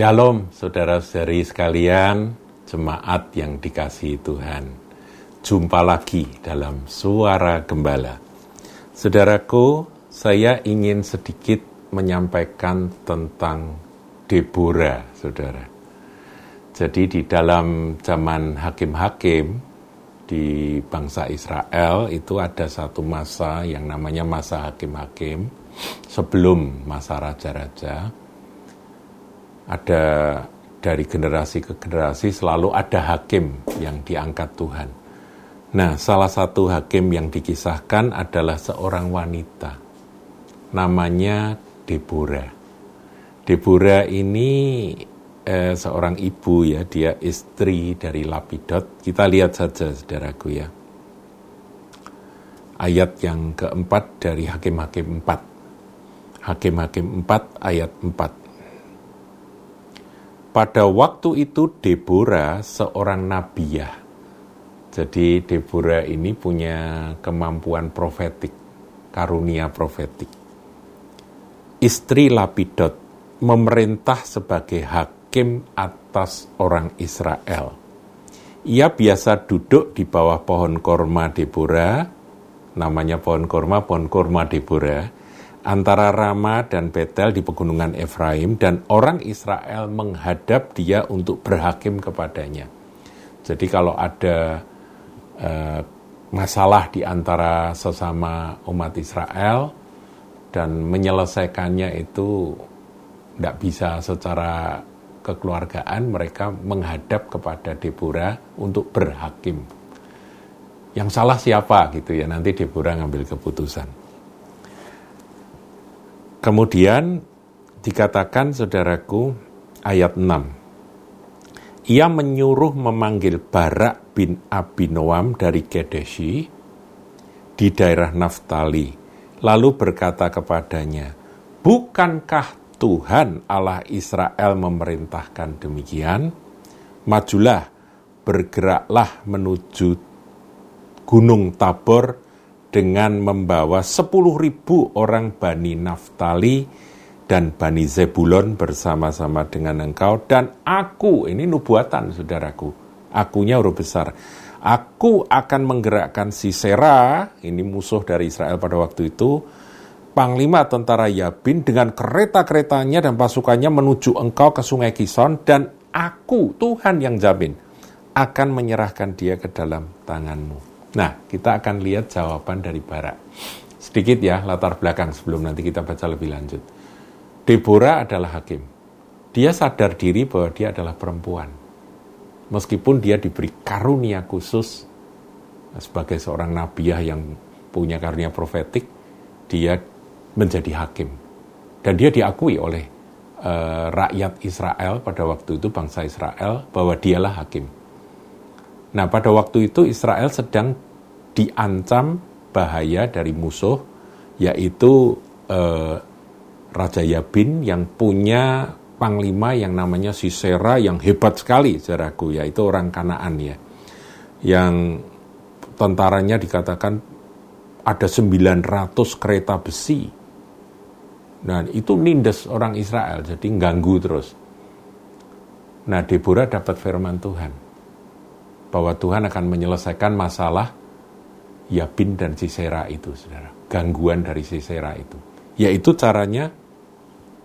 Shalom saudara-saudari sekalian, jemaat yang dikasihi Tuhan. Jumpa lagi dalam Suara Gembala. Saudaraku, saya ingin sedikit menyampaikan tentang Deborah, saudara. Jadi di dalam zaman hakim-hakim di bangsa Israel itu ada satu masa yang namanya masa hakim-hakim sebelum masa raja-raja ada dari generasi ke generasi selalu ada hakim yang diangkat Tuhan. Nah, salah satu hakim yang dikisahkan adalah seorang wanita. Namanya Deborah. Deborah ini eh, seorang ibu ya, dia istri dari Lapidot. Kita lihat saja saudaraku ya. Ayat yang keempat dari Hakim-Hakim 4. Hakim-Hakim 4 ayat 4. Pada waktu itu Deborah seorang nabiah. Jadi Deborah ini punya kemampuan profetik, karunia profetik. Istri Lapidot memerintah sebagai hakim atas orang Israel. Ia biasa duduk di bawah pohon korma Deborah, namanya pohon korma, pohon korma Deborah, antara Rama dan Betel di pegunungan Efraim dan orang Israel menghadap dia untuk berhakim kepadanya. Jadi kalau ada uh, masalah di antara sesama umat Israel dan menyelesaikannya itu tidak bisa secara kekeluargaan, mereka menghadap kepada Deborah untuk berhakim. Yang salah siapa gitu ya, nanti Deborah ngambil keputusan. Kemudian dikatakan saudaraku ayat 6. Ia menyuruh memanggil Barak bin Abinoam dari Kedeshi di daerah Naftali. Lalu berkata kepadanya, Bukankah Tuhan Allah Israel memerintahkan demikian? Majulah, bergeraklah menuju Gunung Tabor dengan membawa sepuluh ribu orang Bani Naftali dan Bani Zebulon bersama-sama dengan engkau. Dan aku, ini nubuatan saudaraku, akunya huruf besar, aku akan menggerakkan Sisera, ini musuh dari Israel pada waktu itu, Panglima tentara Yabin dengan kereta-keretanya dan pasukannya menuju engkau ke sungai Kison. Dan aku, Tuhan yang jamin, akan menyerahkan dia ke dalam tanganmu. Nah, kita akan lihat jawaban dari Barak. Sedikit ya latar belakang sebelum nanti kita baca lebih lanjut. Deborah adalah hakim. Dia sadar diri bahwa dia adalah perempuan. Meskipun dia diberi karunia khusus sebagai seorang nabiah yang punya karunia profetik, dia menjadi hakim. Dan dia diakui oleh uh, rakyat Israel pada waktu itu, bangsa Israel, bahwa dialah hakim. Nah, pada waktu itu Israel sedang diancam bahaya dari musuh, yaitu eh, Raja Yabin yang punya panglima yang namanya Sisera yang hebat sekali, saudaraku, yaitu orang Kanaan ya. Yang tentaranya dikatakan ada 900 kereta besi. Nah, itu nindes orang Israel, jadi ganggu terus. Nah, Deborah dapat firman Tuhan bahwa Tuhan akan menyelesaikan masalah Yabin dan Sisera itu, saudara. Gangguan dari Sisera itu. Yaitu caranya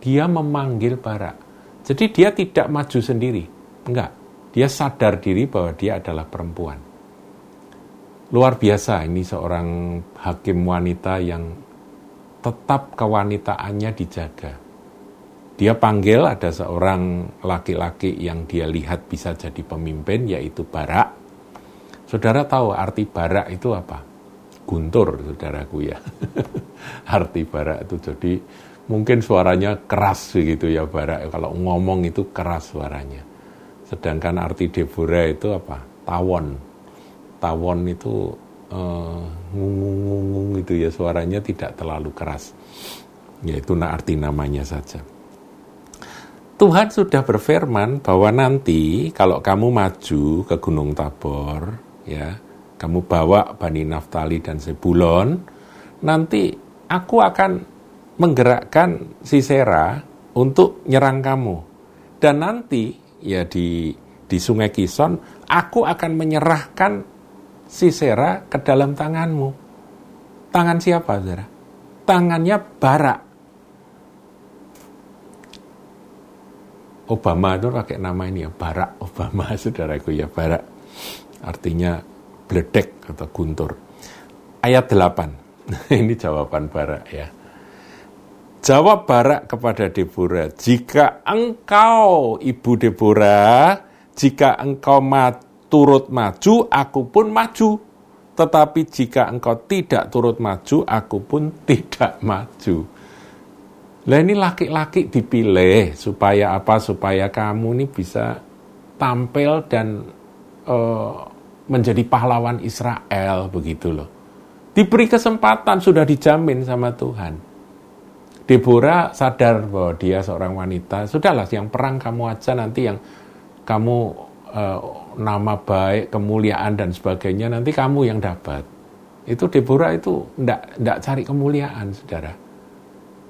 dia memanggil Barak. Jadi dia tidak maju sendiri. Enggak. Dia sadar diri bahwa dia adalah perempuan. Luar biasa ini seorang hakim wanita yang tetap kewanitaannya dijaga. Dia panggil ada seorang laki-laki yang dia lihat bisa jadi pemimpin yaitu Barak. Saudara tahu arti Barak itu apa? Guntur, saudaraku ya. arti Barak itu jadi mungkin suaranya keras begitu ya Barak. Kalau ngomong itu keras suaranya. Sedangkan arti Deborah itu apa? Tawon. Tawon itu uh, ngungung-ngungung itu ya suaranya tidak terlalu keras. Yaitu arti namanya saja. Tuhan sudah berfirman bahwa nanti kalau kamu maju ke Gunung Tabor, ya, kamu bawa Bani Naftali dan Zebulon, nanti aku akan menggerakkan Sisera untuk nyerang kamu. dan nanti ya di di Sungai Kison aku akan menyerahkan Sisera ke dalam tanganmu. Tangan siapa, saudara? Tangannya Barak. Obama itu pakai nama ini ya, Barak Obama, saudaraku ya, Barak. Artinya bledek atau guntur. Ayat 8. ini jawaban Barak ya. Jawab Barak kepada Deborah, jika engkau, Ibu Deborah, jika engkau ma turut maju, aku pun maju. Tetapi jika engkau tidak turut maju, aku pun tidak maju. Lah ini laki-laki dipilih supaya apa? Supaya kamu ini bisa tampil dan uh, menjadi pahlawan Israel begitu loh. Diberi kesempatan sudah dijamin sama Tuhan. Deborah sadar bahwa dia seorang wanita. Sudahlah, yang perang kamu aja nanti yang kamu uh, nama baik, kemuliaan dan sebagainya nanti kamu yang dapat. Itu Deborah itu ndak ndak cari kemuliaan, saudara.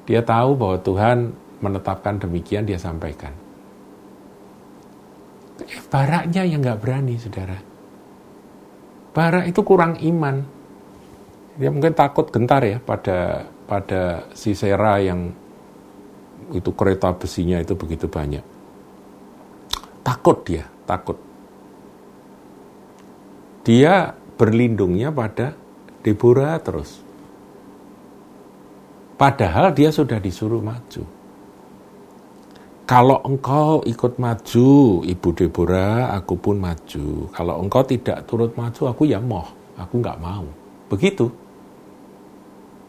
Dia tahu bahwa Tuhan menetapkan demikian, dia sampaikan. Eh, baraknya yang nggak berani, saudara. Barak itu kurang iman. Dia mungkin takut gentar ya pada pada Sisera yang itu kereta besinya itu begitu banyak. Takut dia, takut. Dia berlindungnya pada Deborah terus. Padahal dia sudah disuruh maju. Kalau engkau ikut maju, Ibu Deborah, aku pun maju. Kalau engkau tidak turut maju, aku ya moh, aku nggak mau. Begitu.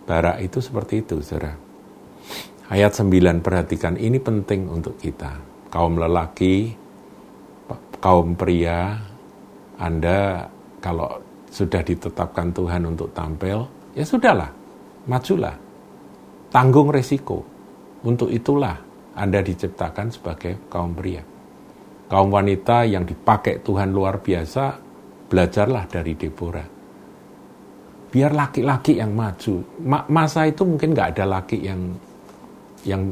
Barak itu seperti itu, saudara. Ayat 9, perhatikan, ini penting untuk kita. Kaum lelaki, kaum pria, Anda kalau sudah ditetapkan Tuhan untuk tampil, ya sudahlah, majulah. Tanggung resiko. Untuk itulah Anda diciptakan sebagai kaum pria. Kaum wanita yang dipakai Tuhan luar biasa, belajarlah dari Deborah biar laki-laki yang maju. Ma masa itu mungkin nggak ada laki yang yang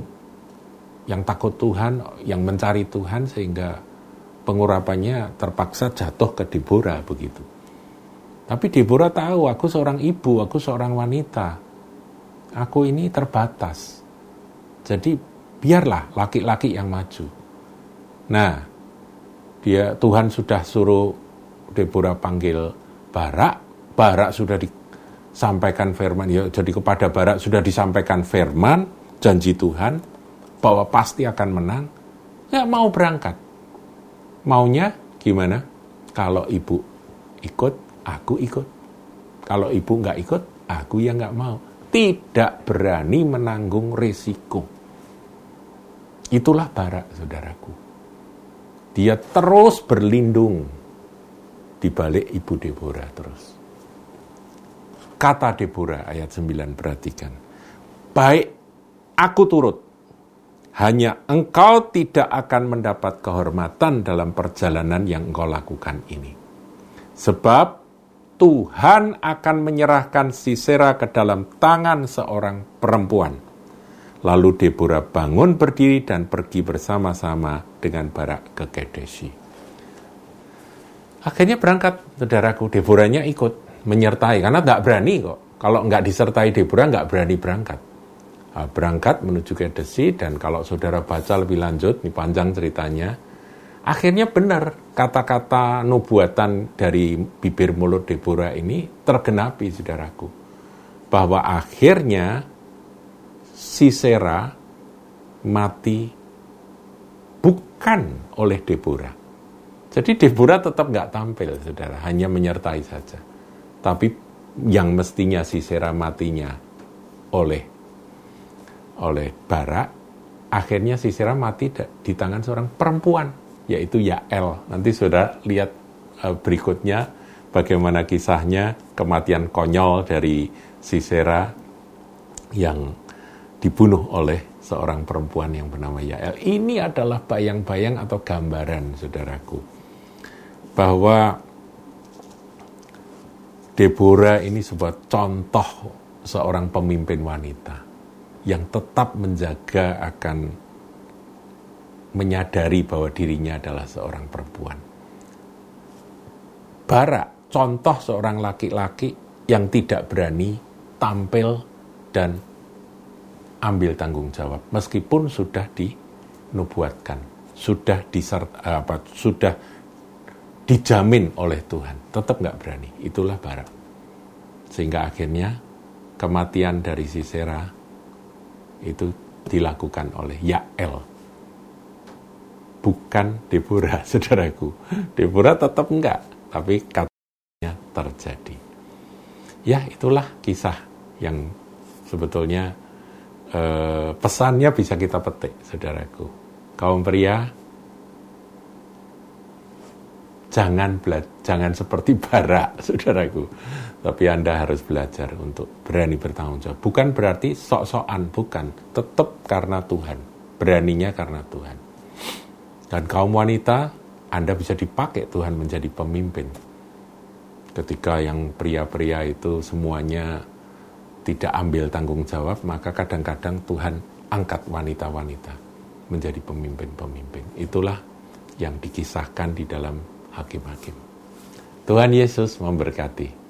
yang takut Tuhan, yang mencari Tuhan sehingga pengurapannya terpaksa jatuh ke Deborah begitu. Tapi Deborah tahu aku seorang ibu, aku seorang wanita. Aku ini terbatas. Jadi biarlah laki-laki yang maju. Nah, dia Tuhan sudah suruh Deborah panggil Barak, Barak sudah di, sampaikan firman. Ya jadi kepada barat sudah disampaikan firman janji Tuhan bahwa pasti akan menang. Nggak mau berangkat. Maunya gimana? Kalau ibu ikut aku ikut. Kalau ibu nggak ikut aku yang nggak mau. Tidak berani menanggung risiko itulah barak saudaraku dia terus berlindung di balik ibu Deborah terus Kata Deborah ayat 9 perhatikan. Baik, aku turut. Hanya engkau tidak akan mendapat kehormatan dalam perjalanan yang engkau lakukan ini. Sebab Tuhan akan menyerahkan Sisera ke dalam tangan seorang perempuan. Lalu Deborah bangun berdiri dan pergi bersama-sama dengan Barak ke Kedeshi. Akhirnya berangkat, saudaraku. Deborahnya ikut menyertai karena nggak berani kok. Kalau nggak disertai Deborah nggak berani berangkat. Nah, berangkat menuju ke Desi dan kalau saudara baca lebih lanjut, ini panjang ceritanya, akhirnya benar kata-kata nubuatan dari bibir mulut Deborah ini tergenapi, saudaraku. Bahwa akhirnya Sisera mati bukan oleh Deborah. Jadi Deborah tetap nggak tampil, saudara, hanya menyertai saja. Tapi yang mestinya Sisera matinya oleh oleh Barak, akhirnya Sisera mati di tangan seorang perempuan, yaitu Yael. Nanti sudah lihat uh, berikutnya bagaimana kisahnya kematian konyol dari Sisera yang dibunuh oleh seorang perempuan yang bernama Yael. Ini adalah bayang-bayang atau gambaran, saudaraku, bahwa Deborah ini sebuah contoh seorang pemimpin wanita yang tetap menjaga akan menyadari bahwa dirinya adalah seorang perempuan. Barak, contoh seorang laki-laki yang tidak berani tampil dan ambil tanggung jawab meskipun sudah dinubuatkan, sudah disert, apa, sudah dijamin oleh Tuhan, tetap nggak berani. Itulah Barak. Sehingga akhirnya kematian dari Sisera itu dilakukan oleh Yael. Bukan Deborah, saudaraku. Deborah tetap enggak, tapi katanya terjadi. Ya, itulah kisah yang sebetulnya eh, pesannya bisa kita petik, saudaraku. Kaum pria, jangan bela jangan seperti barak, saudaraku. Tapi Anda harus belajar untuk berani bertanggung jawab. Bukan berarti sok-sokan, bukan. Tetap karena Tuhan. Beraninya karena Tuhan. Dan kaum wanita, Anda bisa dipakai Tuhan menjadi pemimpin. Ketika yang pria-pria itu semuanya tidak ambil tanggung jawab, maka kadang-kadang Tuhan angkat wanita-wanita menjadi pemimpin-pemimpin. Itulah yang dikisahkan di dalam hakim-hakim. Tuhan Yesus memberkati.